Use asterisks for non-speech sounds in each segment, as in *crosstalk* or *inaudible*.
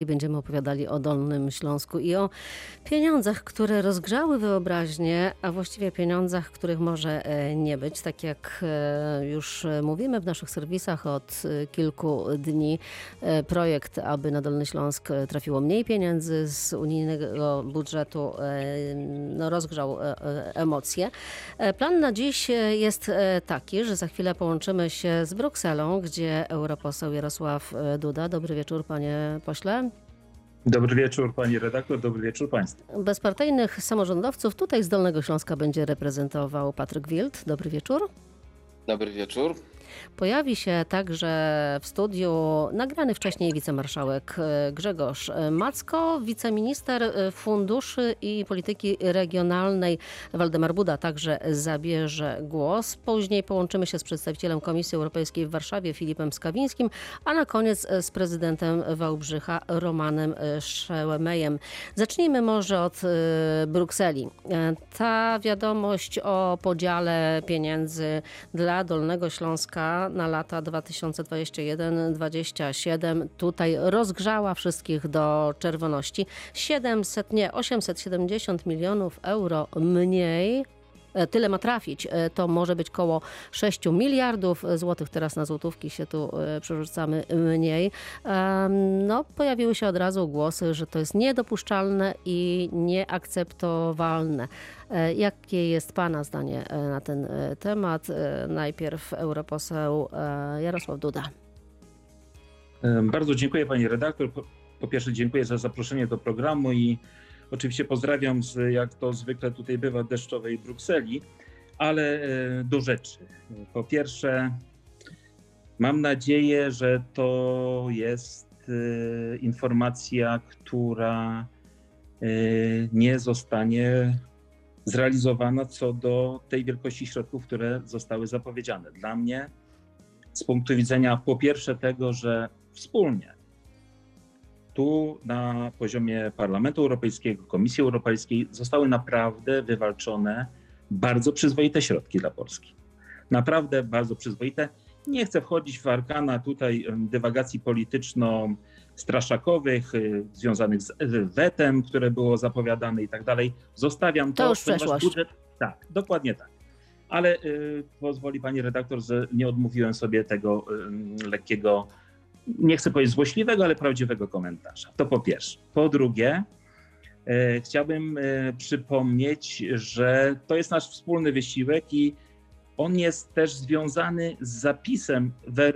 I będziemy opowiadali o Dolnym Śląsku i o pieniądzach, które rozgrzały wyobraźnię, a właściwie pieniądzach, których może e, nie być. Tak jak e, już mówimy w naszych serwisach od e, kilku dni, projekt, aby na Dolny Śląsk trafiło mniej pieniędzy z unijnego budżetu, no, rozgrzał emocje. Plan na dziś jest taki, że za chwilę połączymy się z Brukselą, gdzie europoseł Jarosław Duda. Dobry wieczór, panie pośle. Dobry wieczór pani redaktor, dobry wieczór państwu. Bezpartyjnych samorządowców tutaj z Dolnego Śląska będzie reprezentował Patryk Wild. Dobry wieczór. Dobry wieczór. Pojawi się także w studiu nagrany wcześniej wicemarszałek e, Grzegorz Macko, wiceminister e, funduszy i polityki regionalnej Waldemar Buda także zabierze głos. Później połączymy się z przedstawicielem Komisji Europejskiej w Warszawie Filipem Skawińskim, a na koniec e, z prezydentem Wałbrzycha Romanem Szełemejem. Zacznijmy może od Brukseli. Ta wiadomość o podziale pieniędzy dla Dolnego Śląska na lata 2021-2027 tutaj rozgrzała wszystkich do czerwoności. 700, nie, 870 milionów euro mniej tyle ma trafić. E, To może być koło 6 miliardów złotych. Teraz na złotówki się tu e, przerzucamy mniej. No, pojawiły się od razu głosy, że to jest niedopuszczalne i nieakceptowalne. E, Jakie jest Pana zdanie e, na ten e, temat? E, Najpierw europoseł e, Jarosław Duda. Bardzo dziękuję pani redaktor. Po pierwsze dziękuję za zaproszenie do programu i oczywiście pozdrawiam z, jak to zwykle tutaj bywa, deszczowej Brukseli, ale e, do rzeczy. Po pierwsze mam nadzieję, że to jest e, informacja, która e, nie zostanie zrealizowana co do tej wielkości środków, które zostały zapowiedziane. Dla mnie z punktu widzenia po pierwsze tego, że wspólnie tu na poziomie Parlamentu Europejskiego, Komisji Europejskiej zostały naprawdę wywalczone bardzo przyzwoite środki dla Polski. Naprawdę bardzo przyzwoite. Nie chcę wchodzić w arkana tutaj dywagacji polityczno-straszakowych y, związanych z wetem, które było zapowiadane i tak dalej. Zostawiam to, To już ponieważ budżet. Tak, dokładnie tak. Ale y, pozwoli pani redaktor, że nie odmówiłem sobie tego y, lekkiego, nie chcę powiedzieć złośliwego, ale prawdziwego komentarza. To po pierwsze. Po drugie, y, chciałbym y, przypomnieć, że to jest nasz wspólny wysiłek i on jest też związany z zapisem, w-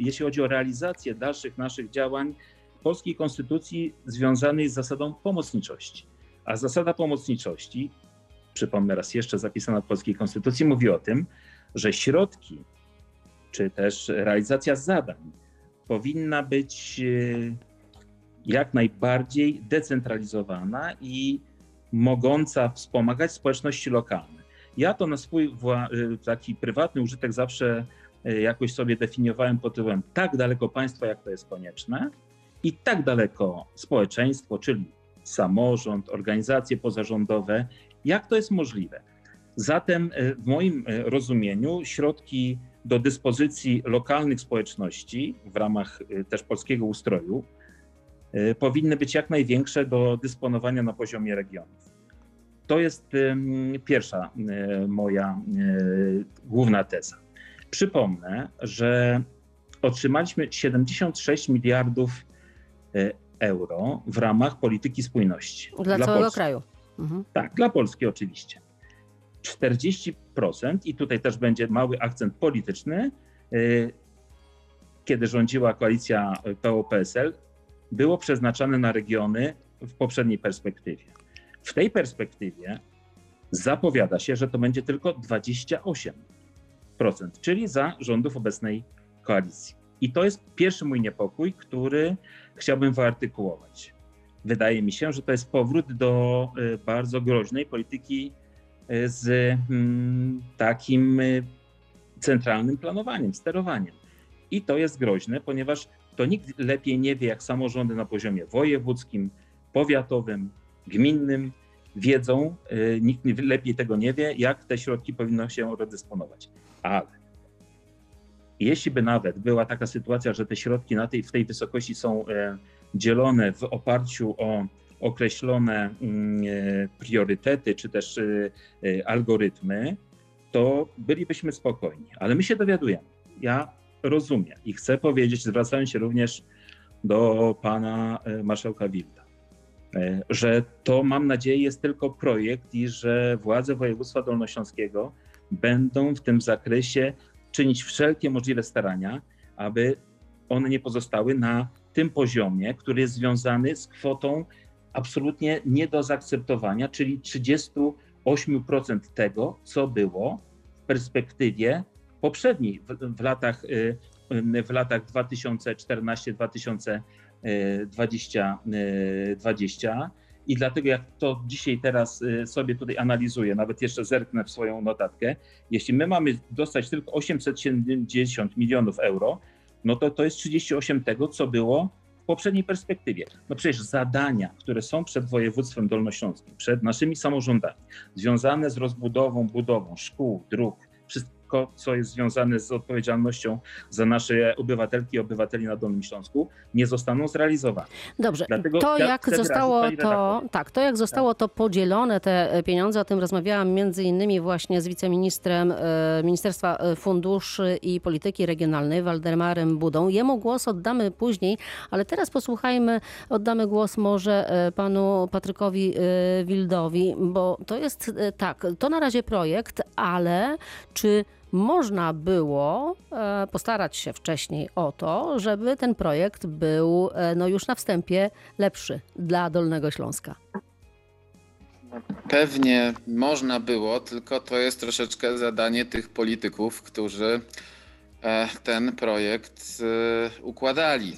jeśli chodzi o realizację dalszych naszych działań polskiej konstytucji związanej z zasadą pomocniczości. A zasada pomocniczości, przypomnę raz jeszcze, zapisana w polskiej konstytucji, mówi o tym, że środki, czy też realizacja zadań powinna być e, jak najbardziej decentralizowana i mogąca wspomagać społeczności lokalne. Ja to na swój y, taki prywatny użytek zawsze y, jakoś sobie definiowałem pod tytułem tak daleko państwa, jak to jest konieczne, i tak daleko społeczeństwo, czyli samorząd, organizacje pozarządowe, jak to jest możliwe. Zatem w moim rozumieniu środki do dyspozycji lokalnych społeczności w ramach y, też polskiego ustroju y, powinny być jak największe do dysponowania na poziomie regionów. To jest pierwsza y, moja główna teza. Przypomnę, że otrzymaliśmy 76 miliardów euro w ramach polityki spójności. Dla, całego Polski. kraju. Mhm. Tak, dla Polski oczywiście. 40% i tutaj też będzie mały akcent polityczny, y, kiedy rządziła koalicja PO-PSL, było przeznaczane na regiony w poprzedniej perspektywie. W tej perspektywie zapowiada się, że to będzie tylko 28%, czyli za rządów obecnej koalicji. I to jest pierwszy mój niepokój, który chciałbym wyartykułować. Wydaje mi się, że to jest powrót do y, bardzo groźnej polityki y, z mm, takim y, centralnym planowaniem, sterowaniem. I to jest groźne, ponieważ to nikt lepiej nie wie, jak samorządy na poziomie wojewódzkim, powiatowym, gminnym wiedzą, y, nikt lepiej tego nie wie, jak te środki powinno się redysponować. Ale jeśli by nawet była taka sytuacja, że te środki na tej, w tej wysokości są e, dzielone w oparciu o określone mm, e, priorytety czy też e, e, algorytmy, to bylibyśmy spokojni. Ale my się dowiadujemy. Ja rozumiem i chcę powiedzieć, zwracając się również do pana marszałka Wilda, że to mam nadzieję jest tylko projekt i że władze województwa dolnośląskiego będą w tym zakresie czynić wszelkie możliwe starania, aby one nie pozostały na tym poziomie, który jest związany z kwotą absolutnie nie do zaakceptowania, czyli 38% tego, co było w perspektywie poprzedniej, w, w latach, y, w latach 2014-2020. 20. I dlatego jak to dzisiaj teraz y, sobie tutaj analizuję, nawet jeszcze zerknę w swoją notatkę, jeśli my mamy dostać tylko 870 milionów euro, no to to jest 38 tego, co było poprzedniej perspektywie. No przecież zadania, które są przed województwem dolnośląskim, przed naszymi samorządami, związane z rozbudową, budową szkół, dróg, wszystko, co jest związane z odpowiedzialnością za nasze obywatelki i obywateli na Dolnym Śląsku, nie zostaną zrealizowane. Dobrze, Dlatego to ja jak zostało to, tak, to jak zostało tak. to podzielone, te e, pieniądze, o tym rozmawiałam między innymi właśnie z wiceministrem e, Ministerstwa e, Funduszy i Polityki Regionalnej, Waldemarem Budą. Jemu głos oddamy później, ale teraz posłuchajmy, oddamy głos może panu Patrykowi Wildowi, bo to jest tak, to na razie projekt, ale czy można było e, postarać się wcześniej o to, żeby ten projekt był e, no już na wstępie lepszy dla Dolnego Śląska. Pewnie można było, tylko to jest troszeczkę zadanie tych polityków, którzy e, ten projekt układali.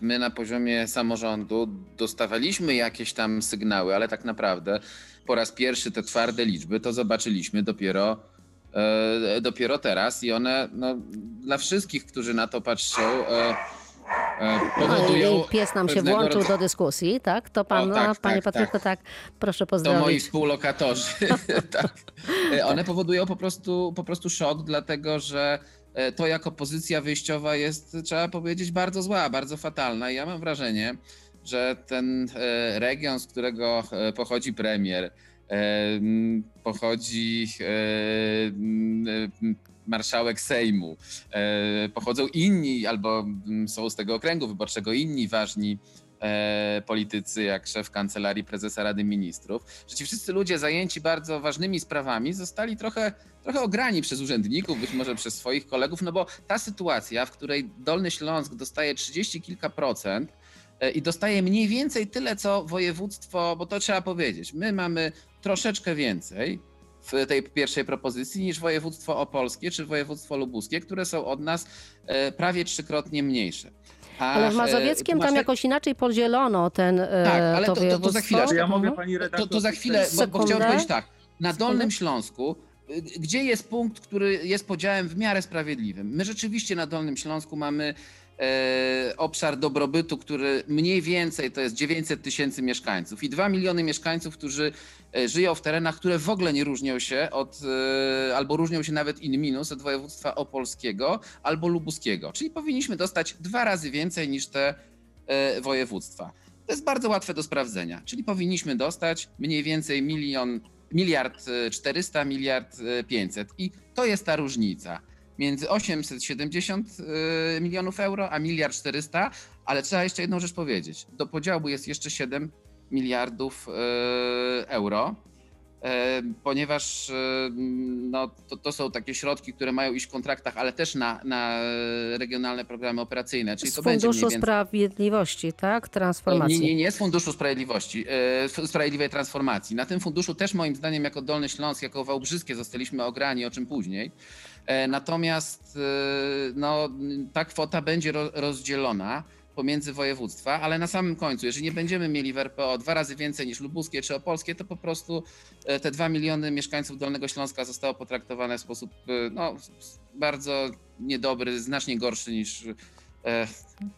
My na poziomie samorządu dostawaliśmy jakieś tam sygnały, ale tak naprawdę po raz pierwszy te twarde liczby to zobaczyliśmy dopiero dopiero teraz i one no, dla wszystkich, którzy na to patrzą, e, e, powodują. Pies nam się włączył rodzaju... do dyskusji, tak? To pan, o, tak, panie tak, Patryku, tak. tak, proszę pozdrowić. To moi współlokatorzy. *laughs* *laughs* tak. One powodują po prostu, po prostu szok, dlatego że to jako pozycja wyjściowa jest, trzeba powiedzieć, bardzo zła, bardzo fatalna. I ja mam wrażenie, że ten region, z którego pochodzi premier, pochodzi marszałek Sejmu, e, pochodzą inni albo są z tego okręgu wyborczego inni ważni e, politycy, jak szef kancelarii prezesa Rady Ministrów, że ci wszyscy ludzie zajęci bardzo ważnymi sprawami zostali trochę, trochę ograni przez urzędników, być może przez swoich kolegów, no bo ta sytuacja, w której Dolny Śląsk dostaje 30 kilka procent, e, i dostaje mniej więcej tyle, co województwo, bo to trzeba powiedzieć. My mamy troszeczkę więcej w tej pierwszej propozycji niż województwo opolskie czy województwo lubuskie, które są od nas e, prawie trzykrotnie mniejsze. A, ale w Mazowieckiem tam jakoś inaczej podzielono ten e, Tak, ale to, to, to za chwilę. Ja mogę pani redaktor... To, to za chwilę, bo, bo chciałem powiedzieć tak. Na Dolnym Śląsku y, gdzie jest punkt, który jest podziałem w miarę sprawiedliwym? My rzeczywiście na Dolnym Śląsku mamy E, obszar dobrobytu, który mniej więcej to jest 900 tysięcy mieszkańców i 2 miliony mieszkańców, którzy e, żyją w terenach, które w ogóle nie różnią się od, e, albo różnią się nawet in minus od województwa opolskiego albo lubuskiego. Czyli powinniśmy dostać dwa razy więcej niż te województwa. To jest bardzo łatwe do sprawdzenia, czyli powinniśmy dostać mniej więcej milion, miliard 400, miliard 500 i to jest ta różnica między 870 y, milionów euro a miliard 400, ale trzeba jeszcze jedną rzecz powiedzieć. Do podziału jest jeszcze 7 miliardów y, euro ponieważ no, to, to, są takie środki, które mają iść w kontraktach, ale też na, na regionalne programy operacyjne. Czyli z to Funduszu będzie Sprawiedliwości, tak? Transformacji. Nie, nie, nie z Funduszu Sprawiedliwości, Sprawiedliwej Transformacji. Na tym funduszu też moim zdaniem jako Dolny Śląsk, jako Wałbrzyskie zostaliśmy ograni, o czym później. E, natomiast e, no, ta kwota będzie rozdzielona pomiędzy województwa, ale na samym końcu, jeżeli nie będziemy mieli w RPO dwa razy więcej niż lubuskie czy opolskie, to po prostu e, te dwa miliony mieszkańców Dolnego Śląska zostało potraktowane w sposób no, bardzo niedobry, znacznie gorszy niż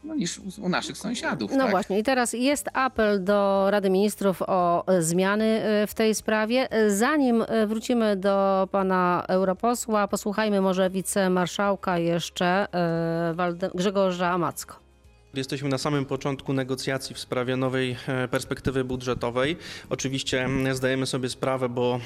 no, niż u naszych sąsiadów. No tak? właśnie, i teraz jest apel do Rady Ministrów o zmiany w tej sprawie. Zanim wrócimy do pana europosła, posłuchajmy może wicemarszałka jeszcze Grzegorza Macko. Jesteśmy na samym początku negocjacji w sprawie nowej e, perspektywy budżetowej. Oczywiście zdajemy sobie sprawę, bo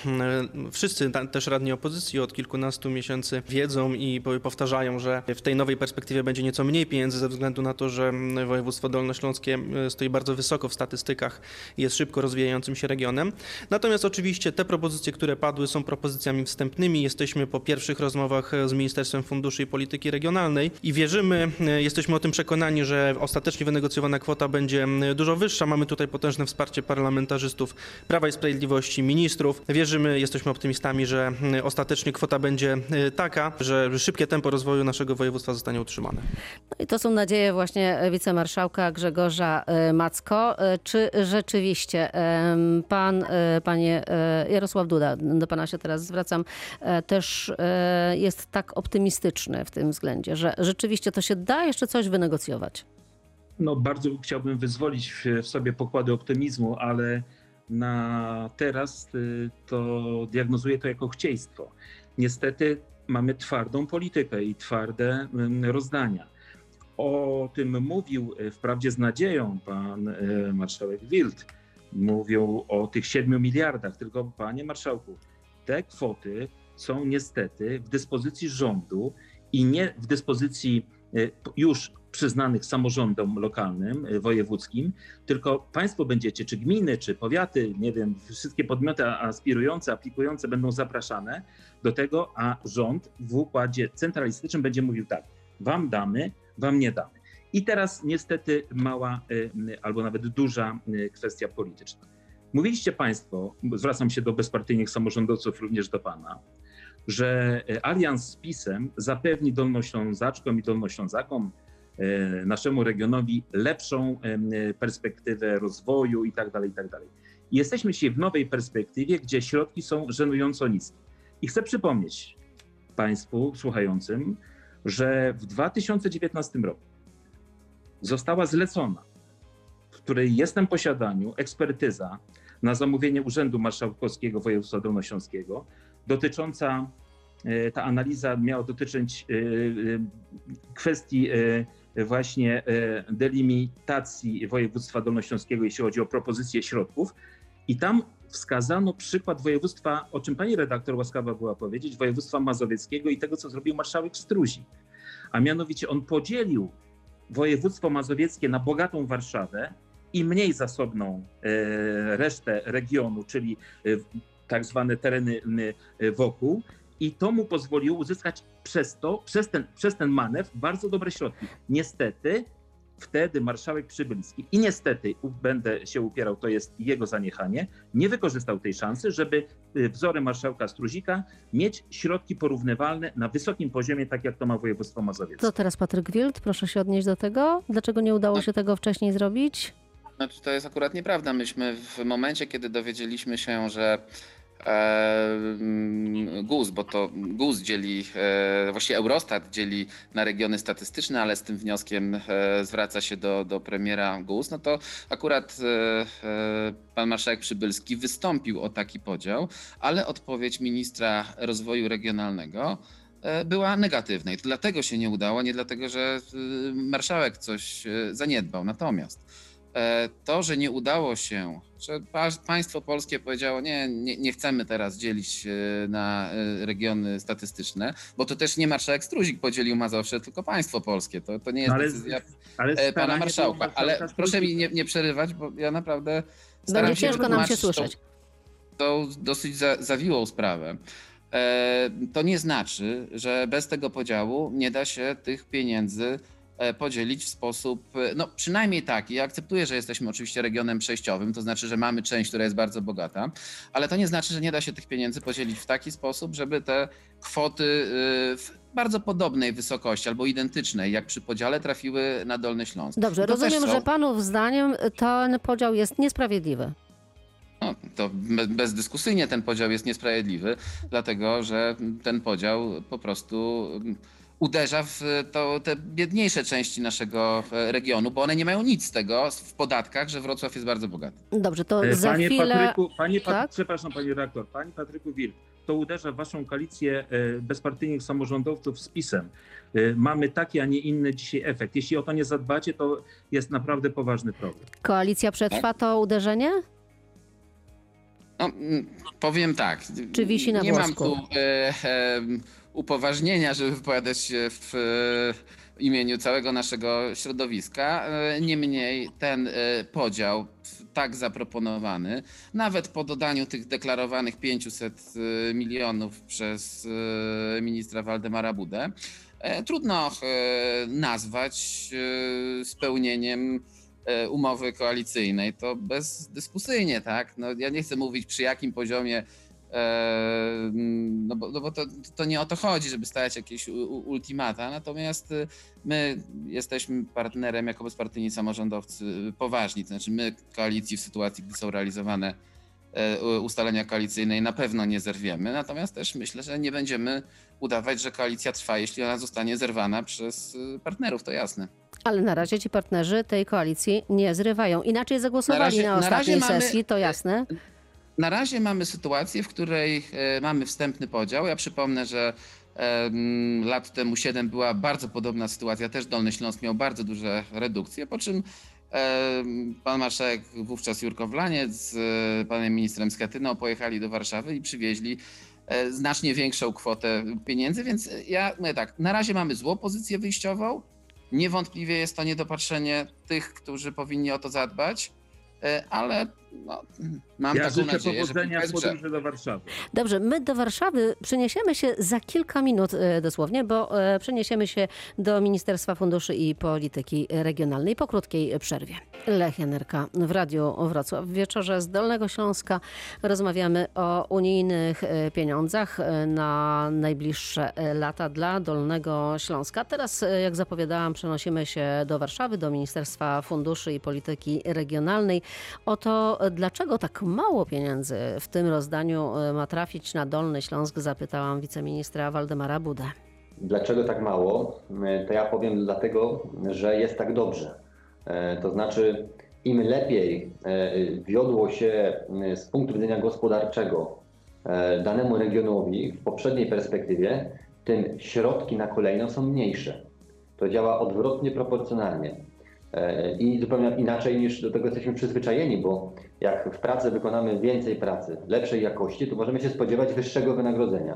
wszyscy też radni opozycji od kilkunastu miesięcy wiedzą i po- powtarzają, że w tej nowej perspektywie będzie nieco mniej pieniędzy ze względu na to, że województwo dolnośląskie stoi bardzo wysoko w statystykach i jest szybko rozwijającym się regionem. Natomiast oczywiście te propozycje, które padły są propozycjami wstępnymi. Jesteśmy po pierwszych rozmowach e, z Ministerstwem Funduszy i Polityki Regionalnej i wierzymy, e, jesteśmy o tym przekonani, że ostatecznie wynegocjowana kwota będzie m, dużo wyższa. Mamy tutaj potężne wsparcie parlamentarzystów Prawa i Sprawiedliwości, ministrów. Wierzymy, jesteśmy optymistami, że m, ostatecznie kwota będzie e, taka, że szybkie tempo rozwoju naszego województwa zostanie utrzymane. No I to są nadzieje właśnie wicemarszałka Grzegorza e, Macko. E, Czy rzeczywiście pan, e, panie e, Jarosław Duda, do pana się teraz zwracam, e, też e, jest tak optymistyczny w tym względzie, że rzeczywiście to się da jeszcze coś wynegocjować? No, bardzo chciałbym wyzwolić w, sobie pokłady optymizmu, ale na teraz y, to diagnozuję to jako chcieństwo. Niestety mamy twardą politykę i twarde ym, rozdania. O tym mówił y, wprawdzie z nadzieją pan y, marszałek Wild. Mówił o tych 7 miliardach, tylko panie marszałku, te kwoty są niestety w dyspozycji rządu i nie w dyspozycji już przyznanych samorządom lokalnym, y, wojewódzkim, tylko państwo będziecie, czy gminy, czy powiaty, nie wiem, wszystkie podmioty aspirujące, aplikujące będą zapraszane do tego, a rząd w układzie centralistycznym będzie mówił tak, wam damy, wam nie damy. I teraz niestety mała y, albo nawet duża y, kwestia polityczna. Mówiliście Państwo, zwracam się do bezpartyjnych samorządowców, również do Pana, że alians z PiSem zapewni Dolnoślązaczkom i Dolnoślązakom, naszemu regionowi lepszą y, perspektywę rozwoju i tak dalej, i tak dalej. Jesteśmy dzisiaj w nowej perspektywie, gdzie środki są żenująco niskie. I chcę przypomnieć Państwu słuchającym, że w 2019 roku została zlecona, w której jestem posiadaniu, ekspertyza na zamówienie Urzędu Marszałkowskiego Województwa Dolnośląskiego dotycząca, e, ta analiza miała dotyczyć e, e, kwestii e, właśnie e, delimitacji województwa dolnośląskiego, jeśli chodzi o propozycję środków. I tam wskazano przykład województwa, o czym pani redaktor łaskawa była powiedzieć, województwa mazowieckiego i tego, co zrobił marszałek Struzik. A mianowicie on podzielił województwo mazowieckie na bogatą Warszawę i mniej zasobną e, resztę regionu, czyli e, tak zwane tereny wokół. I to mu pozwoliło uzyskać przez to, przez ten, przez ten manewr bardzo dobre środki. Niestety wtedy marszałek Przybylski i niestety będę się upierał, to jest jego zaniechanie, nie wykorzystał tej szansy, żeby y, wzorem marszałka Struzika mieć środki porównywalne na wysokim poziomie, tak jak to ma województwo mazowieckie. To teraz Patryk Wild, proszę się odnieść do tego. Dlaczego nie udało się tego wcześniej zrobić? Znaczy, to jest akurat nieprawda. Myśmy w momencie, kiedy dowiedzieliśmy się, że GUS, bo to GUS dzieli, e, właściwie Eurostat dzieli na regiony statystyczne, ale z tym wnioskiem e, zwraca się do, do premiera GUS, no to akurat e, pan marszałek Przybylski wystąpił o taki podział, ale odpowiedź ministra rozwoju regionalnego była negatywna. I to dlatego się nie udało, nie dlatego, że marszałek coś zaniedbał. Natomiast to, że nie udało się, że pa- państwo polskie powiedziało, nie, nie, nie chcemy teraz dzielić na e, regiony statystyczne, bo to też nie marszałek Struzik podzielił Mazowsze, tylko państwo polskie. To, to nie jest No ale- decyzja Ale e, pana marszałka. Ale proszę mi nie, nie przerywać, bo ja naprawdę staram Będzie się ciężko nam się wytłumaczyć tą- słyszeć. tą dosyć za, zawiłą sprawę. E, to nie znaczy, że bez tego podziału nie da się tych pieniędzy podzielić w sposób, e, no przynajmniej taki. Ja akceptuję, że jesteśmy oczywiście regionem przejściowym, to znaczy, że mamy część, która jest bardzo bogata, ale to nie znaczy, że nie da się tych pieniędzy podzielić w taki sposób, żeby te kwoty e, w bardzo podobnej wysokości albo identycznej, jak przy podziale, trafiły na Dolny Śląsk. Dobrze, To rozumiem, są- że panów zdaniem ten podział jest niesprawiedliwy. No, to be- bezdyskusyjnie ten podział jest niesprawiedliwy, dlatego że ten podział po prostu uderza w to, te biedniejsze części naszego e, regionu, bo one nie mają nic z tego w podatkach, że Wrocław jest bardzo bogaty. Dobrze, to E, za Panie chwilę... Patryku, panie Pat... Tak? przepraszam panie redaktor, panie Patryku Wilk, to uderza w waszą koalicję e, bezpartyjnych samorządowców z PiSem. E, Mamy taki, a nie inny dzisiaj efekt. Jeśli o to nie zadbacie, to jest naprawdę poważny problem. Koalicja przetrwa to uderzenie? No, mm, powiem tak. Czy wisi na Nie mam włosku? tu e, e, upoważnienia, żeby wypowiadać się w e, imieniu całego naszego środowiska. E, Niemniej ten e, podział tak zaproponowany, nawet po dodaniu tych deklarowanych 500 e, milionów przez ministra Waldemara Budę, trudno nazwać spełnieniem umowy koalicyjnej, to bezdyskusyjnie, tak? No, ja nie chcę mówić przy jakim poziomie, no bo, no bo to, to nie o to chodzi, żeby stawiać jakieś ultimata, natomiast y, my jesteśmy partnerem jako bezpartyjni samorządowcy y, poważni, to znaczy my koalicji w sytuacji, gdy są realizowane e, ustalenia koalicyjnej na pewno nie zerwiemy, natomiast też myślę, że nie będziemy udawać, że koalicja trwa, jeśli ona zostanie zerwana przez y, partnerów, to jasne. Ale na razie ci partnerzy tej koalicji nie zrywają. Inaczej zagłosowali na, Na razie- na ostatniej mamy- sesji, to jasne. Na razie mamy sytuację, w której e, mamy wstępny podział. Ja przypomnę, że lat temu 7 była bardzo podobna sytuacja. Też Dolny Śląsk miał bardzo duże redukcje, po czym pan marszałek wówczas Jurko Wlaniec z e, panem ministrem Schetyną pojechali do Warszawy i przywieźli e, znacznie większą kwotę pieniędzy, więc ja mówię tak, na razie mamy złą pozycję wyjściową. Niewątpliwie jest to niedopatrzenie tych, którzy powinni o to zadbać, ale no, mam ja taką życzę nadzieję, powodzenia w podróży do Warszawy. Dobrze, my do Warszawy przeniesiemy się za kilka minut e, dosłownie, bo e, przeniesiemy się do Ministerstwa Funduszy i Polityki Regionalnej po krótkiej przerwie. Lech Janerka w Radiu Wrocław. W wieczorze z Dolnego Śląska rozmawiamy o unijnych e, pieniądzach na najbliższe lata dla Dolnego Śląska. Teraz, jak zapowiadałam, przenosimy się do Warszawy, do Ministerstwa Funduszy i Polityki Regionalnej. O dlaczego tak mało pieniędzy w tym rozdaniu e, ma trafić na Dolny Śląsk, zapytałam wiceministra Waldemara Budę. Dlaczego tak mało? E, To ja powiem dlatego, że jest tak dobrze. E, To znaczy, im lepiej wiodło się z punktu widzenia gospodarczego danemu regionowi w poprzedniej perspektywie, tym środki na kolejną są mniejsze. To działa odwrotnie proporcjonalnie. E, I zupełnie inaczej niż do tego jesteśmy przyzwyczajeni, bo jak w pracy wykonamy więcej pracy, lepszej jakości, to możemy się spodziewać wyższego wynagrodzenia.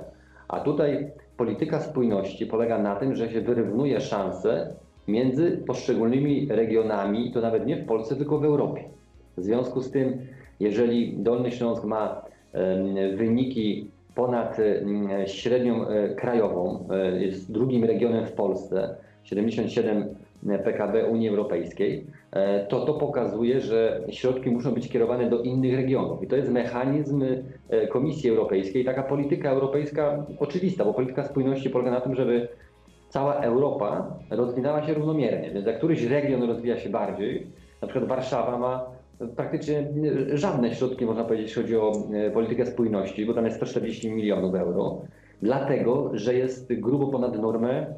A tutaj polityka spójności polega na tym, że się wyrównuje szanse między poszczególnymi regionami, i to nawet nie w Polsce, tylko w Europie. W związku z tym, jeżeli Dolny Śląsk ma wyniki ponad średnią e, krajową, e, jest drugim regionem w Polsce, 77 PKB Unii Europejskiej, e, to to pokazuje, że środki muszą być kierowane do innych regionów. I to jest mechanizm e, Komisji Europejskiej, taka polityka europejska oczywista, bo polityka spójności polega na tym, żeby cała Europa rozwinęła się równomiernie. Więc jak któryś region rozwija się bardziej, na przykład Warszawa ma praktycznie żadne środki, można powiedzieć, jeśli chodzi o e, politykę spójności, bo tam jest 140 milionów euro, dlatego, że jest grubo ponad normę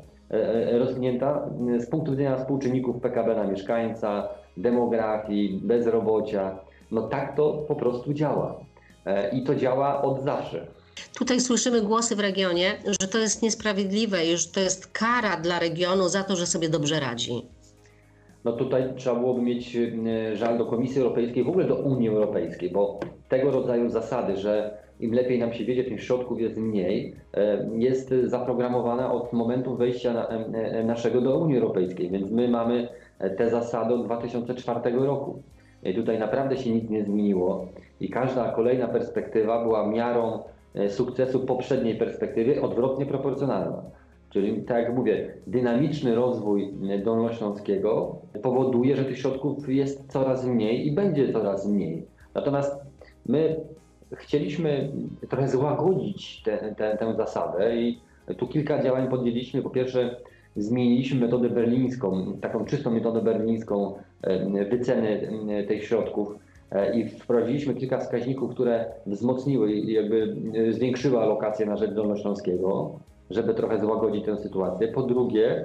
rozwinięta e, z punktu widzenia współczynników PKB na mieszkańca, demografii, bezrobocia. No tak to po prostu działa. E, I to działa od zawsze. Tutaj słyszymy głosy w regionie, że to jest niesprawiedliwe i że to jest kara dla regionu za to, że sobie dobrze radzi. No tutaj trzeba byłoby mieć e, żal do Komisji Europejskiej, w ogóle do Unii Europejskiej, bo tego rodzaju zasady, że im lepiej nam się wiedzie, tym środków jest mniej, e, jest zaprogramowana od momentu wejścia e, e, naszego do Unii Europejskiej, więc my mamy e, te zasady od 2004 roku. I tutaj naprawdę się nic nie zmieniło i każda kolejna perspektywa była miarą sukcesu poprzedniej perspektywy odwrotnie proporcjonalna. Czyli tak jak mówię, dynamiczny rozwój Dolnośląskiego powoduje, że tych środków jest coraz mniej i będzie coraz mniej. Natomiast my chcieliśmy trochę złagodzić tę te, tę zasadę i tu kilka działań podjęliśmy. Po pierwsze, zmieniliśmy metodę berlińską, taką czystą metodę berlińską e, wyceny e, tych środków e, i wprowadziliśmy kilka wskaźników, które wzmocniły i jakby zwiększyły alokację na rzecz Dolnośląskiego, żeby trochę złagodzić tę sytuację. Po drugie,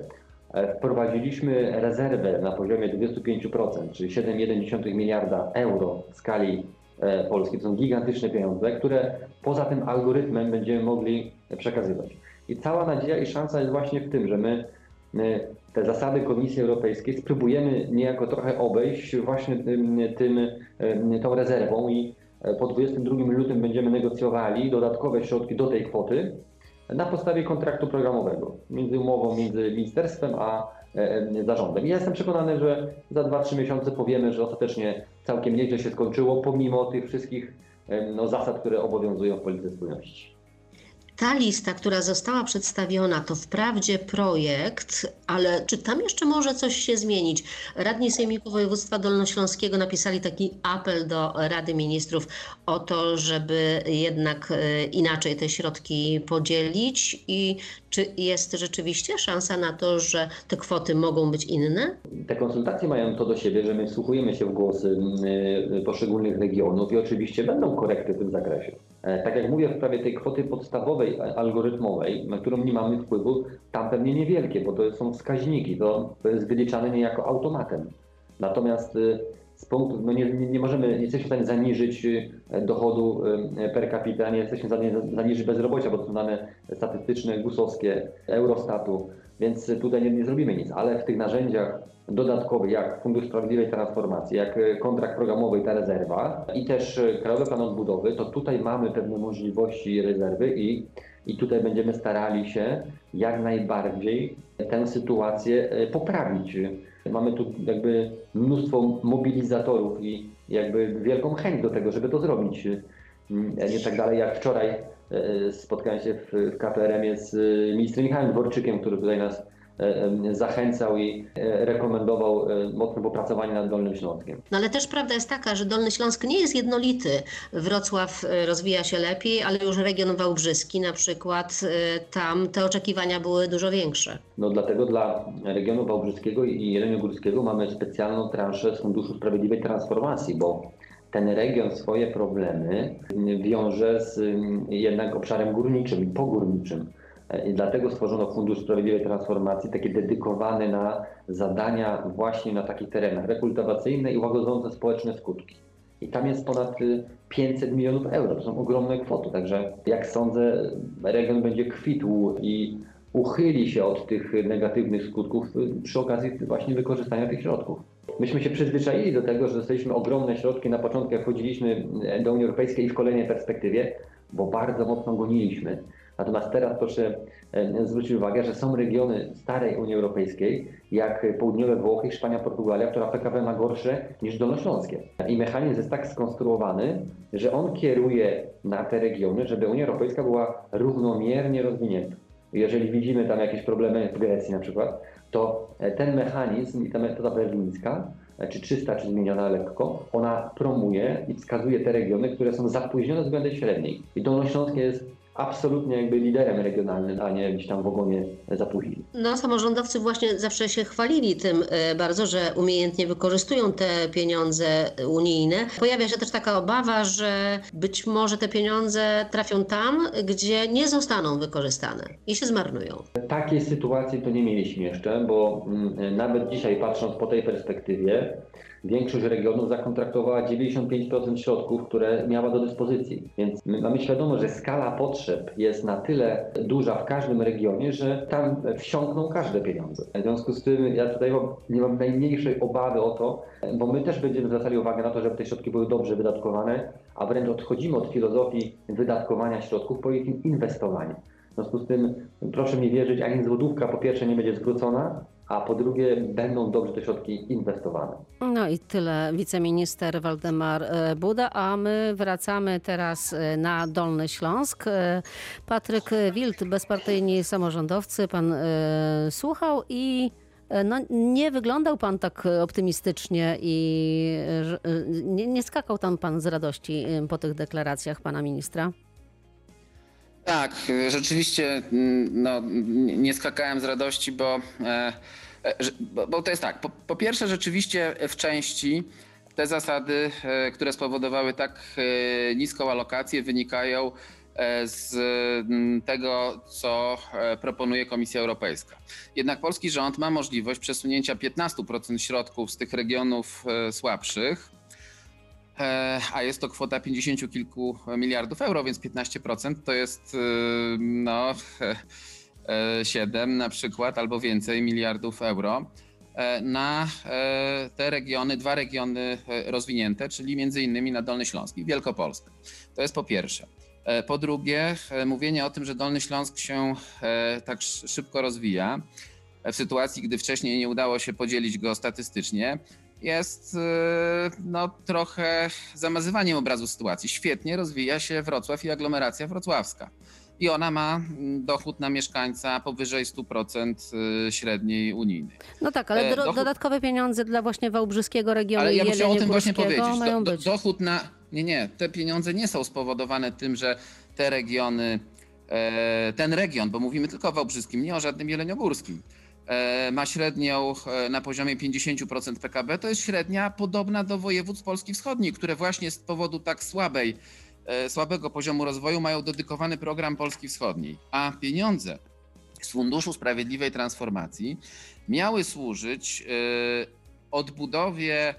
e, wprowadziliśmy rezerwę na poziomie 25%, czyli 7,1 miliarda euro w skali e, Polski. To są gigantyczne pieniądze, które poza tym algorytmem będziemy mogli przekazywać. I cała nadzieja i szansa jest właśnie w tym, że my te zasady Komisji Europejskiej spróbujemy niejako trochę obejść właśnie tym, tym, tą rezerwą i po 22 lutym będziemy negocjowali dodatkowe środki do tej kwoty na podstawie kontraktu programowego między umową między ministerstwem a e, zarządem. I ja jestem przekonany, że za 2-3 miesiące powiemy, że ostatecznie całkiem nieźle się skończyło, pomimo tych wszystkich no, zasad, które obowiązują w polityce spójności. Ta lista, która została przedstawiona, to wprawdzie projekt, ale czy tam jeszcze może coś się zmienić? Radni Sejmiku Województwa Dolnośląskiego napisali taki apel do Rady Ministrów o to, żeby jednak e, inaczej te środki podzielić i czy jest rzeczywiście szansa na to, że te kwoty mogą być inne? Te konsultacje mają to do siebie, że my wsłuchujemy się w głosy e, poszczególnych regionów i oczywiście będą korekty w tym zakresie. E, tak jak mówię, w sprawie tej kwoty podstawowej, algorytmowej, na którą nie mamy wpływu, tam pewnie niewielkie, bo to są wskaźniki, to, jest wyliczane niejako automatem. Natomiast y, z punktu, no nie, nie, nie, możemy, nie jesteśmy w stanie zaniżyć y, dochodu y, per capita, nie jesteśmy w stanie zaniżyć bezrobocia, bo to są dane statystyczne, gusowskie, Eurostatu, więc tutaj nie, nie zrobimy nic, ale w tych narzędziach dodatkowych, jak Fundusz Sprawiedliwej Transformacji, jak e, kontrakt programowy i ta rezerwa i też e, Krajowy Plan Odbudowy, to tutaj mamy pewne możliwości rezerwy i, i tutaj będziemy starali się jak najbardziej tę sytuację e, poprawić. Mamy tu jakby mnóstwo mobilizatorów i jakby wielką chęć do tego, żeby to zrobić. Mm, nie tak dalej jak wczoraj spotkałem się w, KPRM-ie z ministrem Michałem Dworczykiem, który tutaj nas zachęcał i e, rekomendował e, mocne popracowanie nad Dolnym Śląskiem. No ale też prawda jest taka, że Dolny Śląsk nie jest jednolity. Wrocław rozwija się lepiej, ale już region wałbrzyski na przykład, tam te oczekiwania były dużo większe. No dlatego dla regionu wałbrzyskiego i jeleniogórskiego mamy specjalną transzę z Funduszu Sprawiedliwej Transformacji, bo ten region swoje problemy wiąże z jednak obszarem górniczym i pogórniczym. I dlatego stworzono Fundusz Sprawiedliwej Transformacji, taki dedykowany na zadania właśnie na takich terenach rekultywacyjne i łagodzące społeczne skutki. I tam jest ponad 500 milionów euro. To są ogromne kwoty. Także jak sądzę, region będzie kwitł i uchyli się od tych negatywnych skutków przy okazji właśnie wykorzystania tych środków. Myśmy się przyzwyczaili do tego, że dostaliśmy ogromne środki na początku, jak wchodziliśmy do Unii Europejskiej i w kolejnej perspektywie, bo bardzo mocno goniliśmy. Natomiast teraz proszę e, zwrócić uwagę, że są regiony starej Unii Europejskiej, jak południowe Włochy, Hiszpania, Portugalia, która PKB ma gorsze niż Dolnośląskie. I mechanizm jest tak skonstruowany, że on kieruje na te regiony, żeby Unia Europejska była równomiernie rozwinięta. Jeżeli widzimy tam jakieś problemy w Grecji na przykład, to e, ten mechanizm i ta metoda berlińska, e, czy czysta, czy zmieniona lekko, ona promuje i wskazuje te regiony, które są zapóźnione względem średniej. I Dolnośląskie jest absolutnie jakby liderem regionalnym, a nie gdzieś tam w ogonie zapuchili. No, samorządowcy właśnie zawsze się chwalili tym e, bardzo, że umiejętnie wykorzystują te pieniądze unijne. Pojawia się też taka obawa, że być może te pieniądze trafią tam, gdzie nie zostaną wykorzystane i się zmarnują. Takiej sytuacji to nie mieliśmy jeszcze, bo mm, nawet dzisiaj patrząc po tej perspektywie, większość regionów zakontraktowała 95% środków, które miała do dyspozycji. Więc my mamy świadomość, że skala potrzeb jest na tyle duża w każdym regionie, że tam wsiąkną każde pieniądze. W związku z tym ja tutaj nie mam najmniejszej obawy o to, bo my też będziemy zwracali uwagę na to, żeby te środki były dobrze wydatkowane, a wręcz odchodzimy od filozofii wydatkowania środków po ich inwestowanie. W związku z tym proszę mi wierzyć, ani złotówka po pierwsze nie będzie zwrócona, a po drugie będą dobrze te środki inwestowane. No i tyle wiceminister Waldemar e, Buda, a my wracamy teraz e, na Dolny Śląsk. E, Patryk Wild, bezpartyjni samorządowcy, pan słuchał i no, nie wyglądał pan tak optymistycznie i nie, nie skakał tam pan z radości po tych deklaracjach pana ministra. Tak, rzeczywiście mm, no, nie skakałem z radości, bo, e, e, bo to jest tak. Po, po pierwsze, rzeczywiście w części te zasady, e, które spowodowały tak niską alokację, wynikają z mm, tego, co proponuje Komisja Europejska. Jednak polski rząd ma możliwość przesunięcia 15% środków z tych regionów słabszych a jest to kwota 50 kilku miliardów euro, więc 15% to jest *laughs* e, no, 7 na przykład albo więcej miliardów euro na te regiony, dwa regiony rozwinięte, czyli między innymi na Dolny Śląsk i Wielkopolskę. To jest po pierwsze. Po drugie, mówienie o tym, że Dolny Śląsk się tak szybko rozwija, w sytuacji, gdy wcześniej nie udało się podzielić go statystycznie, jest e, no, trochę zamazywaniem obrazu sytuacji. Świetnie rozwija się Wrocław i aglomeracja wrocławska. I ona ma mm, dochód na mieszkańca powyżej 100% e, średniej unijnej. No tak, ale e, dochód... dodatkowe pieniądze dla właśnie Wałbrzyskiego regionu ale ja bym chciał o tym właśnie powiedzieć. Do, być. Dochód na... Nie, nie, te pieniądze nie są spowodowane tym, że te regiony, ten region, bo mówimy tylko o Wałbrzyskim, nie o żadnym Jeleniogórskim, E, ma średnią e, na poziomie 50% PKB, to jest średnia podobna do województw Polski Wschodniej, które właśnie z powodu tak słabej, e, słabego poziomu rozwoju mają dedykowany program Polski Wschodniej, a pieniądze z Funduszu Sprawiedliwej Transformacji miały służyć odbudowie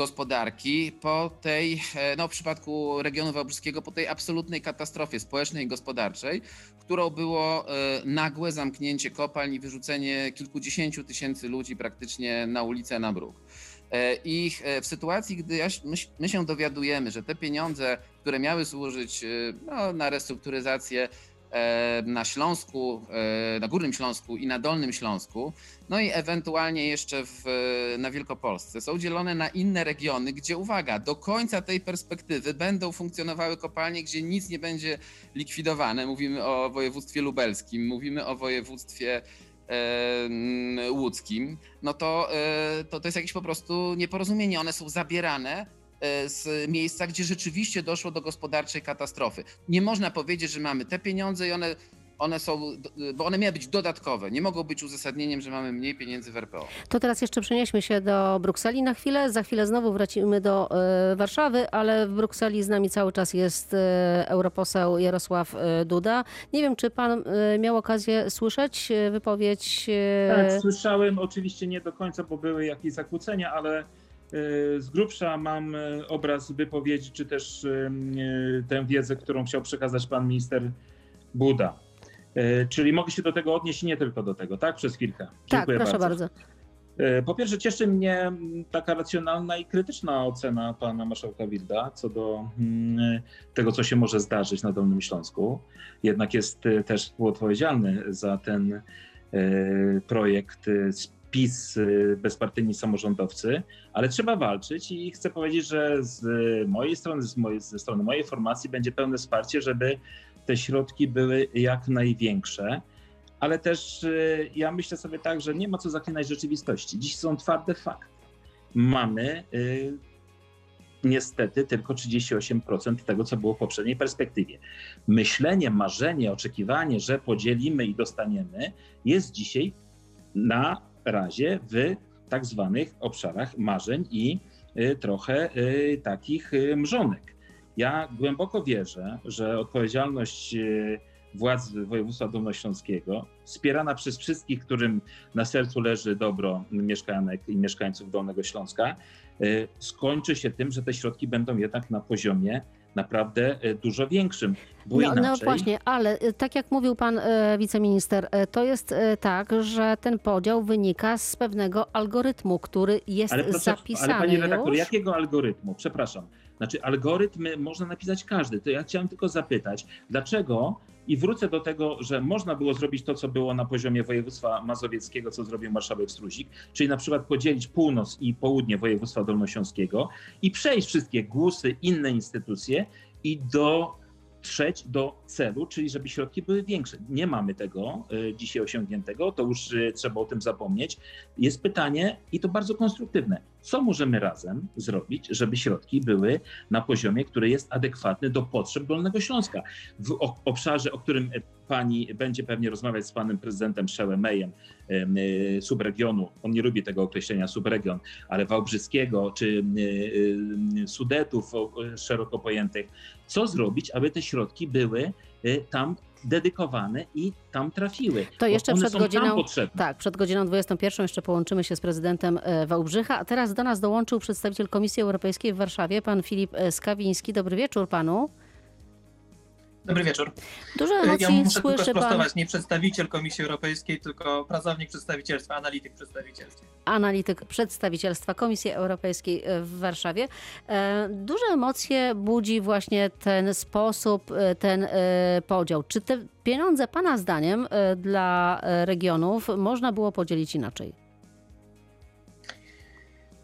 gospodarki po tej, no w przypadku regionu wałbrzyskiego, po tej absolutnej katastrofie społecznej i gospodarczej, którą było e, nagłe zamknięcie kopalń i wyrzucenie kilkudziesięciu tysięcy ludzi praktycznie na ulicę, na bruk. E, I e, w sytuacji, gdy my się dowiadujemy, że te pieniądze, które miały służyć no, na restrukturyzację E, na Śląsku, e, na Górnym Śląsku i na Dolnym Śląsku, no i ewentualnie jeszcze w, na Wielkopolsce. Są dzielone na inne regiony, gdzie uwaga, do końca tej perspektywy będą funkcjonowały kopalnie, gdzie nic nie będzie likwidowane. Mówimy o województwie lubelskim, mówimy o województwie e, łódzkim, no to, to to jest jakieś po prostu nieporozumienie. One są zabierane E, z miejsca, gdzie rzeczywiście doszło do gospodarczej katastrofy. Nie można powiedzieć, że mamy te pieniądze i one one są, bo one miały być dodatkowe, nie mogą być uzasadnieniem, że mamy mniej pieniędzy w RPO. To teraz jeszcze przenieśmy się do Brukseli na chwilę. Za chwilę znowu wracimy do y, Warszawy, ale w Brukseli z nami cały czas jest y, europoseł Jarosław y, Duda. Nie wiem, czy pan miał okazję słyszeć wypowiedź? Tak, słyszałem. Oczywiście nie do końca, bo były jakieś zakłócenia, ale z grubsza mam e, obraz wypowiedzi, czy też e, tę wiedzę, którą chciał przekazać pan minister Buda. Czyli mogę się do tego odnieść nie tylko do tego, tak? Przez chwilkę. Tak, Dziękuję tak, proszę bardzo. bardzo. Po pierwsze, cieszy mnie taka racjonalna i krytyczna ocena pana marszałka Wilda co do tego, co się może zdarzyć na Dolnym Śląsku. Jednak jest też współodpowiedzialny za ten projekt PiS, y, bezpartyjni samorządowcy, ale trzeba walczyć i chcę powiedzieć, że z mojej strony, z mojej, ze strony mojej formacji będzie pełne wsparcie, żeby te środki były jak największe. Ale też y, ja myślę sobie tak, że nie ma co zaklinać rzeczywistości. Dziś są twarde fakty. Mamy y, niestety tylko 38% tego, co było w poprzedniej perspektywie. Myślenie, marzenie, oczekiwanie, że podzielimy i dostaniemy, jest dzisiaj na razie w tak zwanych obszarach marzeń i y, trochę y, takich y, mrzonek. Ja głęboko wierzę, że odpowiedzialność władz województwa dolnośląskiego, wspierana przez wszystkich, którym na sercu leży dobro mieszkanek i mieszkańców Dolnego Śląska, skończy się tym, że te środki będą jednak na poziomie naprawdę e, dużo większym. Bo no, inaczej... no właśnie, ale e, tak jak mówił pan e, wiceminister, to jest tak, że ten podział wynika z pewnego algorytmu, który jest ale proszę, zapisany. Ale pani redaktor, już? jakiego algorytmu? Przepraszam. Znaczy, algorytmy można napisać każdy. To ja chciałem tylko zapytać, dlaczego i wrócę do tego, że można było zrobić to, co było na poziomie województwa mazowieckiego, co zrobił marszałek Struzik, czyli na przykład podzielić północ i południe województwa dolnośląskiego i przejść wszystkie głosy, inne instytucje i do trzeć do celu, czyli żeby środki były większe. Nie mamy tego e, dzisiaj osiągniętego, to już e, trzeba o tym zapomnieć. Jest pytanie i to bardzo konstruktywne. Co możemy razem zrobić, żeby środki były na poziomie, który jest adekwatny do potrzeb Dolnego Śląska? W obszarze, o którym pani będzie pewnie rozmawiać z panem prezydentem Szełemejem e, subregionu, on nie lubi tego określenia subregion, ale Wałbrzyskiego czy Sudetów szeroko pojętych, co zrobić, aby te środki były Y, tam dedykowane i tam trafiły. To jeszcze przed godziną-. Tak, przed godziną 21 jeszcze połączymy się z prezydentem e, Wałbrzycha, a teraz do nas dołączył przedstawiciel Komisji Europejskiej w Warszawie, pan Filip e, Skawiński. Dobry wieczór panu. Dobry wieczór. Dużo Ja emocji muszę tylko słyszy pan. sprostować, nie przedstawiciel Komisji Europejskiej, tylko pracownik przedstawicielstwa, analityk przedstawicielstwa. analityk przedstawicielstwa Komisji Europejskiej e, w Warszawie. E, Duże emocje budzi właśnie ten sposób, e, ten podział. Czy te pieniądze Pana zdaniem dla regionów można było podzielić inaczej?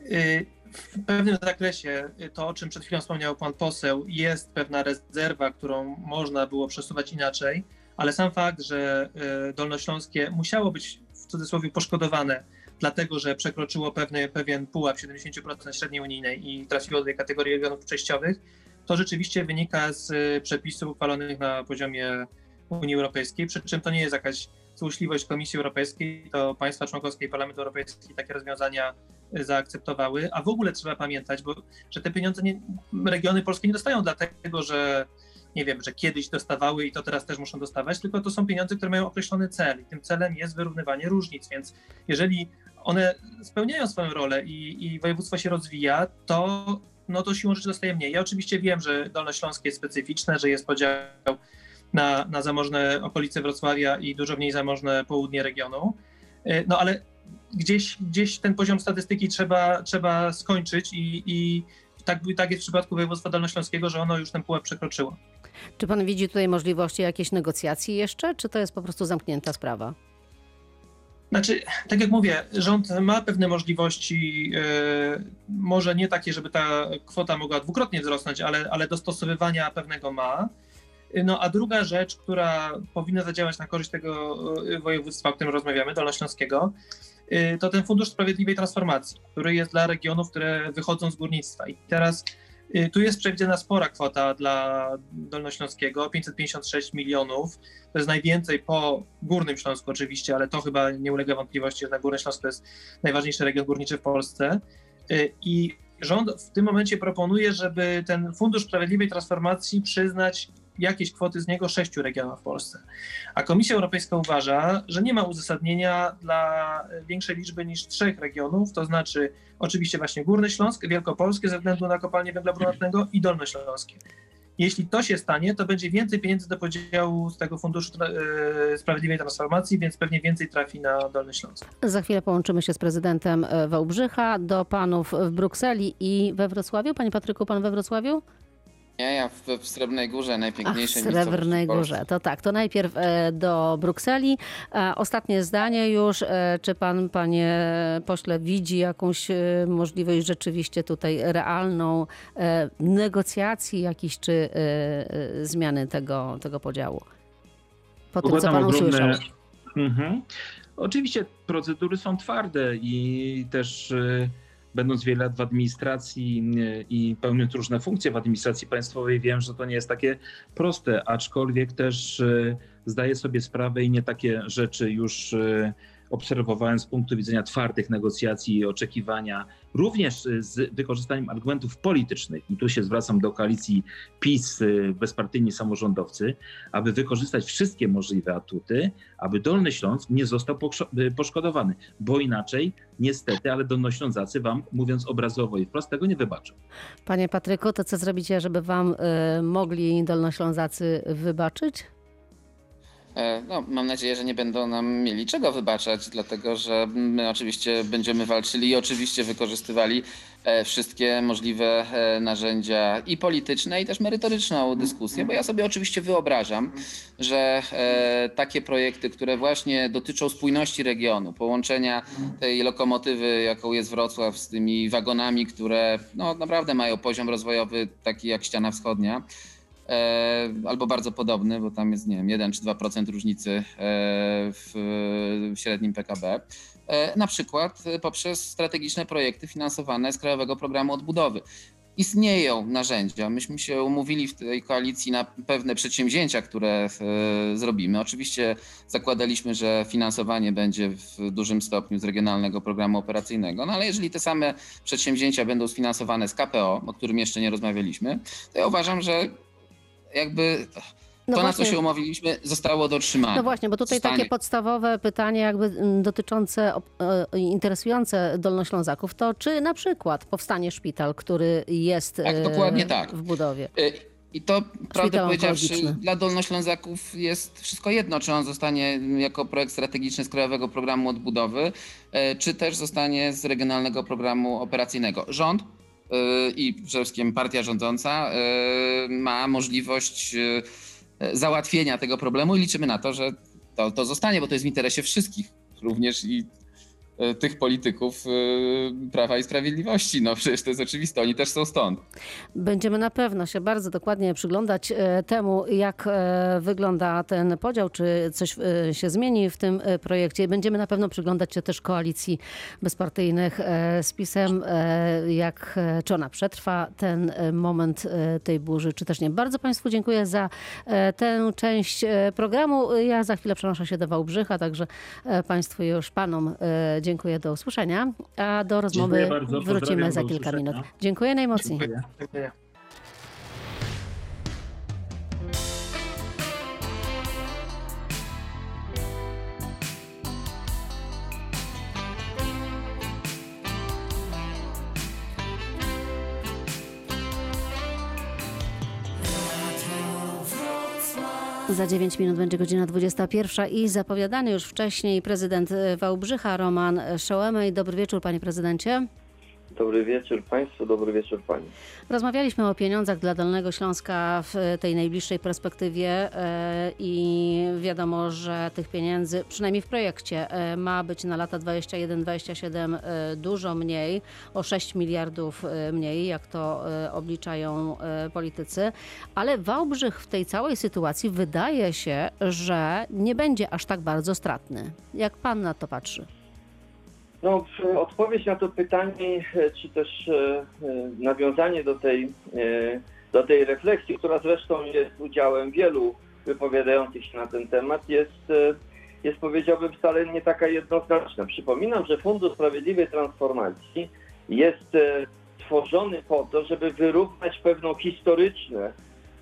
Y, W pewnym zakresie y, to, o czym przed chwilą wspomniał pan poseł, jest pewna rezerwa, którą można było przesuwać inaczej, ale sam fakt, że y, Dolnośląskie musiało być w cudzysłowie poszkodowane, dlatego że przekroczyło pewny, pewien pułap 70% średniej unijnej i trafiło do tej kategorii regionów przejściowych, to rzeczywiście wynika z y, przepisów uchwalonych na poziomie Unii Europejskiej, przy czym to nie jest jakaś złośliwość Komisji Europejskiej, to państwa członkowskie i Parlament Europejski takie rozwiązania zaakceptowały, a w ogóle trzeba pamiętać, bo, że te pieniądze nie, regiony polskie nie dostają dlatego, że nie wiem, że kiedyś dostawały i to teraz też muszą dostawać, tylko to są pieniądze, które mają określony cel i tym celem jest wyrównywanie różnic, więc jeżeli one spełniają swoją rolę i, i województwo się rozwija, to, no to siłą rzeczy dostaje mniej. Ja oczywiście wiem, że Dolnośląskie jest specyficzne, że jest podział na, na zamożne okolice Wrocławia i dużo mniej zamożne południe regionu, E, no ale gdzieś, gdzieś ten poziom statystyki trzeba, trzeba skończyć i, i tak, tak jest w przypadku województwa dolnośląskiego, że ono już ten pułap przekroczyło. Czy Pan widzi tutaj możliwości jakiejś negocjacji jeszcze, czy to jest po prostu zamknięta sprawa? Znaczy, tak jak mówię, rząd ma pewne możliwości, e, może nie takie, żeby ta kwota mogła dwukrotnie wzrosnąć, ale, ale dostosowywania pewnego ma. No a druga rzecz, która powinna zadziałać na korzyść tego e, województwa, o którym rozmawiamy, Dolnośląskiego, to ten Fundusz Sprawiedliwej Transformacji, który jest dla regionów, które wychodzą z górnictwa. I teraz e, tu jest przewidziana spora kwota dla Dolnośląskiego, 556 milionów. To jest najwięcej po Górnym Śląsku oczywiście, ale to chyba nie ulega wątpliwości, że na Górny Śląsk to jest najważniejszy region górniczy w Polsce. Y, I rząd w tym momencie proponuje, żeby ten Fundusz Sprawiedliwej Transformacji przyznać jakieś kwoty z niego sześciu regionom w Polsce. A Komisja Europejska uważa, że nie ma uzasadnienia dla większej liczby niż trzech regionów, to znaczy oczywiście właśnie Górny Śląsk, Wielkopolskie ze względu na kopalnię węgla brunatnego i Dolnośląskie. Jeśli to się stanie, to będzie więcej pieniędzy do podziału z tego Funduszu e, Sprawiedliwej Transformacji, więc pewnie więcej trafi na Dolny Śląsk. Za chwilę połączymy się z prezydentem Wałbrzycha, do panów w Brukseli i we Wrocławiu. Panie Patryku, pan we Wrocławiu? Nie, ja w, w Srebrnej Górze, Ach, w Srebrnej Górze. To tak, to najpierw e, do Brukseli. E, Ostatnie zdanie już. E, Czy pan, panie pośle, widzi jakąś e, możliwość rzeczywiście tutaj realną e, negocjacji jakichś czy e, e, zmiany tego, tego podziału? Po tym, co pan ogromne- usłyszał. Mhm. Oczywiście procedury są twarde i też będąc wiele lat w administracji y, i pełniąc różne funkcje w administracji państwowej, wiem, że to nie jest takie proste, aczkolwiek też y, zdaję sobie sprawę i nie takie rzeczy już y, obserwowałem z punktu widzenia twardych negocjacji i oczekiwania, również y, z wykorzystaniem argumentów politycznych. I tu się zwracam do koalicji PiS, y, bezpartyjni samorządowcy, aby wykorzystać wszystkie możliwe atuty, aby Dolny Śląsk nie został y, poszkodowany, bo inaczej, niestety, ale Dolnoślązacy wam, mówiąc obrazowo i wprost, tego nie wybaczą. Panie Patryku, to co zrobicie, żeby wam e, mogli Dolnoślązacy wybaczyć? E, No, mam nadzieję, że nie będą nam mieli czego wybaczać, dlatego że my oczywiście będziemy walczyli i oczywiście wykorzystywali e, wszystkie możliwe e, narzędzia i polityczne, i też merytoryczną dyskusję, bo ja sobie oczywiście wyobrażam, że takie projekty, które właśnie dotyczą spójności regionu, połączenia tej lokomotywy, jaką jest Wrocław, z tymi wagonami, które no, naprawdę mają poziom rozwojowy taki jak ściana wschodnia, albo bardzo podobny, bo tam jest, nie wiem, 1 czy 2% różnicy e, w, średnim PKB. E, na przykład e, poprzez strategiczne projekty finansowane z Krajowego Programu Odbudowy. Istnieją narzędzia. Myśmy się umówili w tej koalicji na pewne przedsięwzięcia, które e, zrobimy. Oczywiście zakładaliśmy, że finansowanie będzie w dużym stopniu z Regionalnego Programu Operacyjnego, no ale jeżeli te same przedsięwzięcia będą sfinansowane z KPO, o którym jeszcze nie rozmawialiśmy, to ja uważam, że jakby No to, na właśnie. co się umówiliśmy, zostało dotrzymane. No właśnie, bo tutaj Zostanie- takie podstawowe pytanie jakby mm, dotyczące, op- e, interesujące Dolnoślązaków, to czy na przykład powstanie szpital, który jest Tak, e, dokładnie tak. w budowie? I to, prawdę powiedziawszy, dla Dolnoślązaków jest wszystko jedno, czy on zostanie jako projekt strategiczny z Krajowego Programu Odbudowy, czy też zostanie z Regionalnego Programu Operacyjnego. Rząd i przede wszystkim partia rządząca y, ma możliwość y, załatwienia tego problemu i liczymy na to, że to, to zostanie, bo to jest w interesie wszystkich, również i tych polityków y, Prawa i Sprawiedliwości. No przecież to jest oczywiste, oni też są stąd. Będziemy na pewno się bardzo dokładnie przyglądać e, temu, jak wygląda ten podział, czy coś się zmieni w tym projekcie. Będziemy na pewno przyglądać się też koalicji bezpartyjnych z PiSem, jak, czy ona przetrwa ten moment tej burzy, czy też nie. Bardzo Państwu dziękuję za tę część programu. Ja za chwilę przenoszę się do Wałbrzycha, także Państwu już Panom e, dziękuję. Do usłyszenia, a do rozmowy wrócimy za kilka usłyszenia. minut. Dziękuję najmocniej. Dziękuję. Dziękuję. Za 9 minut będzie godzina 21 i zapowiadany już wcześniej prezydent e, Wałbrzycha Roman Szołemej. Dobry wieczór panie prezydencie. Dobry wieczór Państwu, dobry wieczór Pani. Rozmawialiśmy o pieniądzach dla Dolnego Śląska w tej najbliższej perspektywie e, i wiadomo, że tych pieniędzy, przynajmniej w projekcie, e, ma być na lata 21-27 e, dużo mniej, o 6 miliardów mniej, jak to obliczają politycy. Ale Wałbrzych w tej całej sytuacji wydaje się, że nie będzie aż tak bardzo stratny. Jak pan na to patrzy? No, odpowiedź na to pytanie, e, czy też e, e, nawiązanie do tej, do tej refleksji, która zresztą jest udziałem wielu wypowiadających się na ten temat, jest, jest powiedziałbym wcale nie taka jednoznaczna. Przypominam, że Fundusz Sprawiedliwej Transformacji jest tworzony po to, żeby wyrównać pewną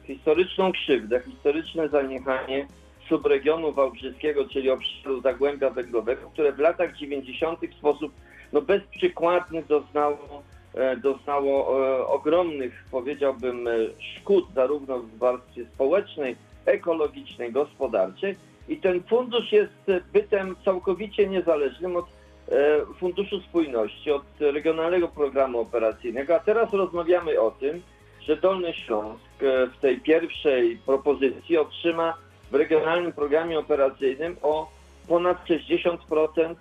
historyczną krzywdę, historyczne zaniechanie subregionu wałbrzyskiego, czyli obszaru Zagłębia Węglowego, które w latach 90. w sposób no, bezprzykładny doznało, e, doznało e, ogromnych, powiedziałbym, e, szkód zarówno w warstwie społecznej, ekologicznej, gospodarczej. I ten fundusz jest bytem całkowicie niezależnym od Funduszu Spójności, od Regionalnego Programu Operacyjnego. A teraz rozmawiamy o tym, że Dolny Śląsk w tej pierwszej propozycji otrzyma w Regionalnym Programie Operacyjnym o ponad 60%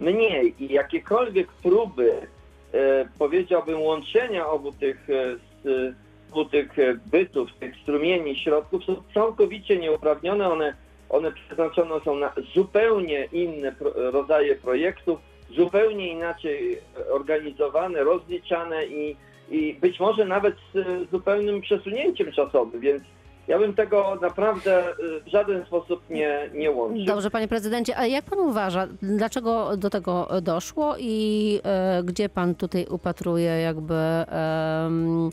mniej. I jakiekolwiek próby, e, powiedziałbym, łączenia obu tych, e, obu tych e, bytów, tych strumieni środków są całkowicie nieuprawnione. One, one przeznaczone są na zupełnie inne rodzaje projektów, zupełnie inaczej organizowane, rozliczane i, i być może nawet z zupełnym przesunięciem czasowym, więc ja bym tego naprawdę e, w żaden sposób nie, nie łączył. Dobrze, panie prezydencie, a jak pan uważa, dlaczego do tego doszło i e, gdzie pan tutaj upatruje jakby, em,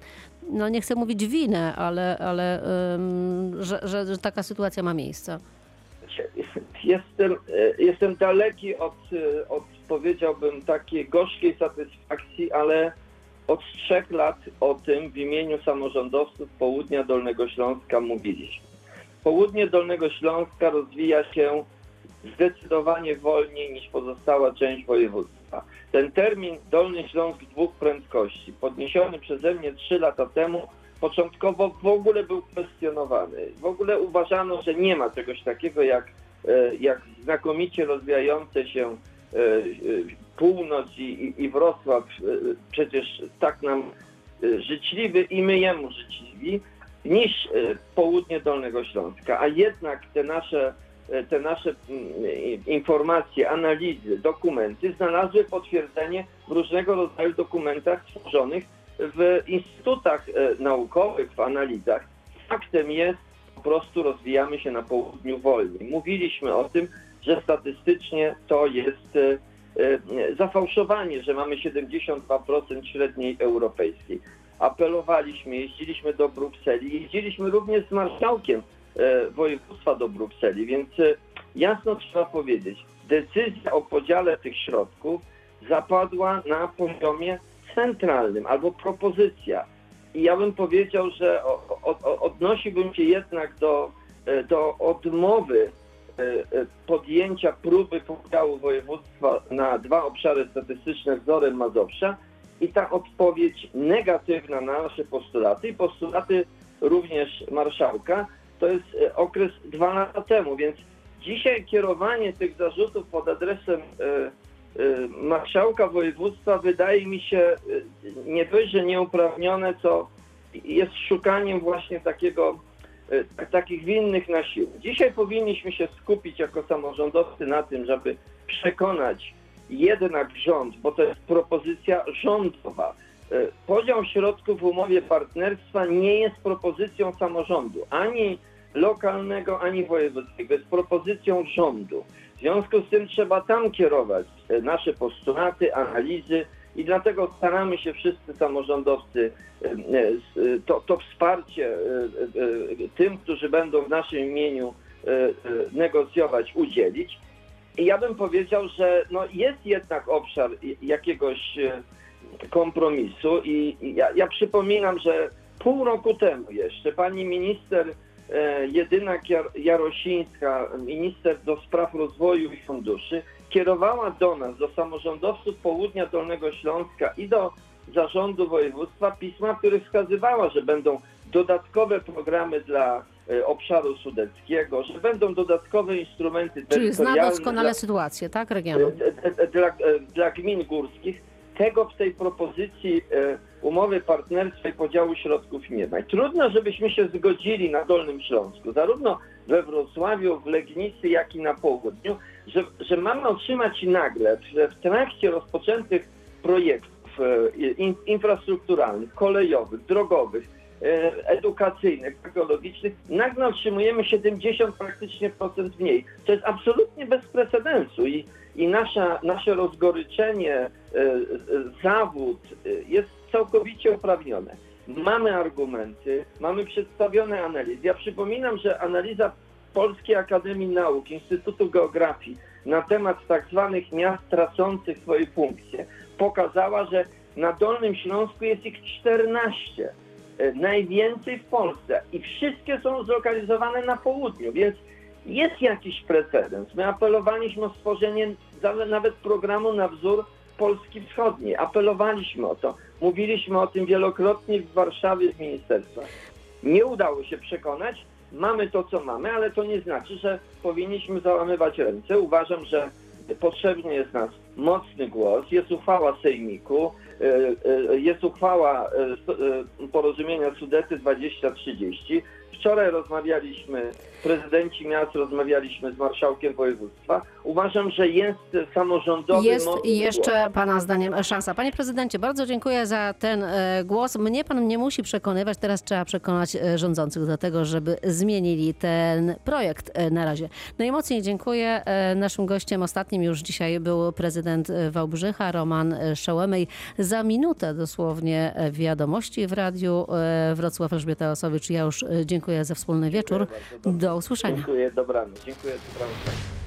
no nie chcę mówić winę, ale, ale em, że, że, że taka sytuacja ma miejsce? Jestem, e, jestem daleki od, e, od, powiedziałbym, takiej gorzkiej satysfakcji, ale od trzech lat o tym w imieniu samorządowców Południa Dolnego Śląska mówiliśmy. Południe Dolnego Śląska rozwija się zdecydowanie wolniej niż pozostała część województwa. Ten termin Dolny Śląsk dwóch prędkości, podniesiony przeze mnie trzy lata temu, początkowo w ogóle był kwestionowany. W ogóle uważano, że nie ma czegoś takiego jak, e, jak znakomicie rozwijające się północ i, i, Wrocław. e, Przecież tak nam e, życzliwy i my jemu życzliwi, niż e, południe Dolnego Śląska. A jednak te nasze e, te nasze informacje, analizy, dokumenty znalazły potwierdzenie w różnego rodzaju dokumentach tworzonych w instytutach e, naukowych, w analizach. Faktem jest, po prostu rozwijamy się na południu wolniej. Mówiliśmy o tym, że statystycznie to jest e, e, zafałszowanie, że mamy 72% średniej europejskiej. Apelowaliśmy, jeździliśmy do Brukseli, jeździliśmy również z marszałkiem e, województwa do Brukseli, więc jasno trzeba powiedzieć, decyzja o podziale tych środków zapadła na poziomie centralnym albo propozycja. I ja bym powiedział, że odnosiłbym się jednak do, do odmowy podjęcia próby podziału województwa na dwa obszary statystyczne wzorem Mazowsza i ta odpowiedź negatywna na nasze postulaty i postulaty również marszałka. To jest okres dwa lata temu, więc dzisiaj kierowanie tych zarzutów pod adresem marszałka województwa wydaje mi się nie dość, że nieuprawnione, co jest szukaniem właśnie takiego, takich winnych na siłę. Dzisiaj powinniśmy się skupić jako samorządowcy na tym, żeby przekonać jednak rząd, bo to jest propozycja rządowa. Podział środków w umowie partnerstwa nie jest propozycją samorządu, ani lokalnego, ani wojewódzkiego, jest propozycją rządu. W związku z tym trzeba tam kierować e, nasze postulaty, analizy i dlatego staramy się wszyscy samorządowcy e, e, to, to wsparcie tym, którzy będą w naszym imieniu negocjować, udzielić. I ja bym powiedział, że no jest jednak obszar jakiegoś kompromisu i ja, ja przypominam, że pół roku temu jeszcze pani minister E, jedyna Jarosińska, minister do spraw rozwoju i funduszy, kierowała do nas, do samorządowców południa Dolnego Śląska i do zarządu województwa pisma, w których wskazywała, że będą dodatkowe programy dla e, obszaru sudeckiego, że będą dodatkowe instrumenty Czyli zna doskonale dla, sytuację, tak, regionu? E, dla, dla gmin górskich. Tego w tej propozycji umowy partnerstwa i podziału środków nie ma. I trudno, żebyśmy się zgodzili na Dolnym Śląsku, zarówno we Wrocławiu, w Legnicy, jak i na południu, że, że mamy otrzymać nagle, że w trakcie rozpoczętych projektów e, in, infrastrukturalnych, kolejowych, drogowych, e, edukacyjnych, ekologicznych, nagle otrzymujemy 70 praktycznie procent mniej. To jest absolutnie bez precedensu i, i nasza, nasze rozgoryczenie, e, zawód jest całkowicie uprawnione. Mamy argumenty, mamy przedstawione analizy. Ja przypominam, że analiza Polskiej Akademii Nauk, Instytutu Geografii na temat tak zwanych miast tracących swoje funkcje pokazała, że na Dolnym Śląsku jest ich 14. E, najwięcej w Polsce i wszystkie są zlokalizowane na południu, więc jest jakiś precedens. My apelowaliśmy o stworzenie nawet programu na wzór Polski Wschodniej. Apelowaliśmy o to. Mówiliśmy o tym wielokrotnie w Warszawie z ministerstwa. Nie udało się przekonać. Mamy to, co mamy, ale to nie znaczy, że powinniśmy załamywać ręce. Uważam, że potrzebny jest nas mocny głos. Jest uchwała Sejmiku, e, e, jest uchwała e, porozumienia Sudety 2030. Wczoraj rozmawialiśmy, prezydenci miast rozmawialiśmy z marszałkiem województwa. Uważam, że jest samorządowy Jest i jeszcze głos. Pana zdaniem szansa. Panie prezydencie, bardzo dziękuję za ten e, głos. Mnie Pan nie musi przekonywać, teraz trzeba przekonać e, rządzących do tego, żeby zmienili ten projekt e, na razie. Najmocniej dziękuję. Naszym gościem ostatnim już dzisiaj był prezydent Wałbrzycha, Roman Szołemej. Za minutę dosłownie wiadomości w radiu Wrocław Elżbieta Osowicz. Ja już dziękuję za wspólny wieczór. Do usłyszenia. Dziękuję, dobranoc. Dziękuję, dobranoc.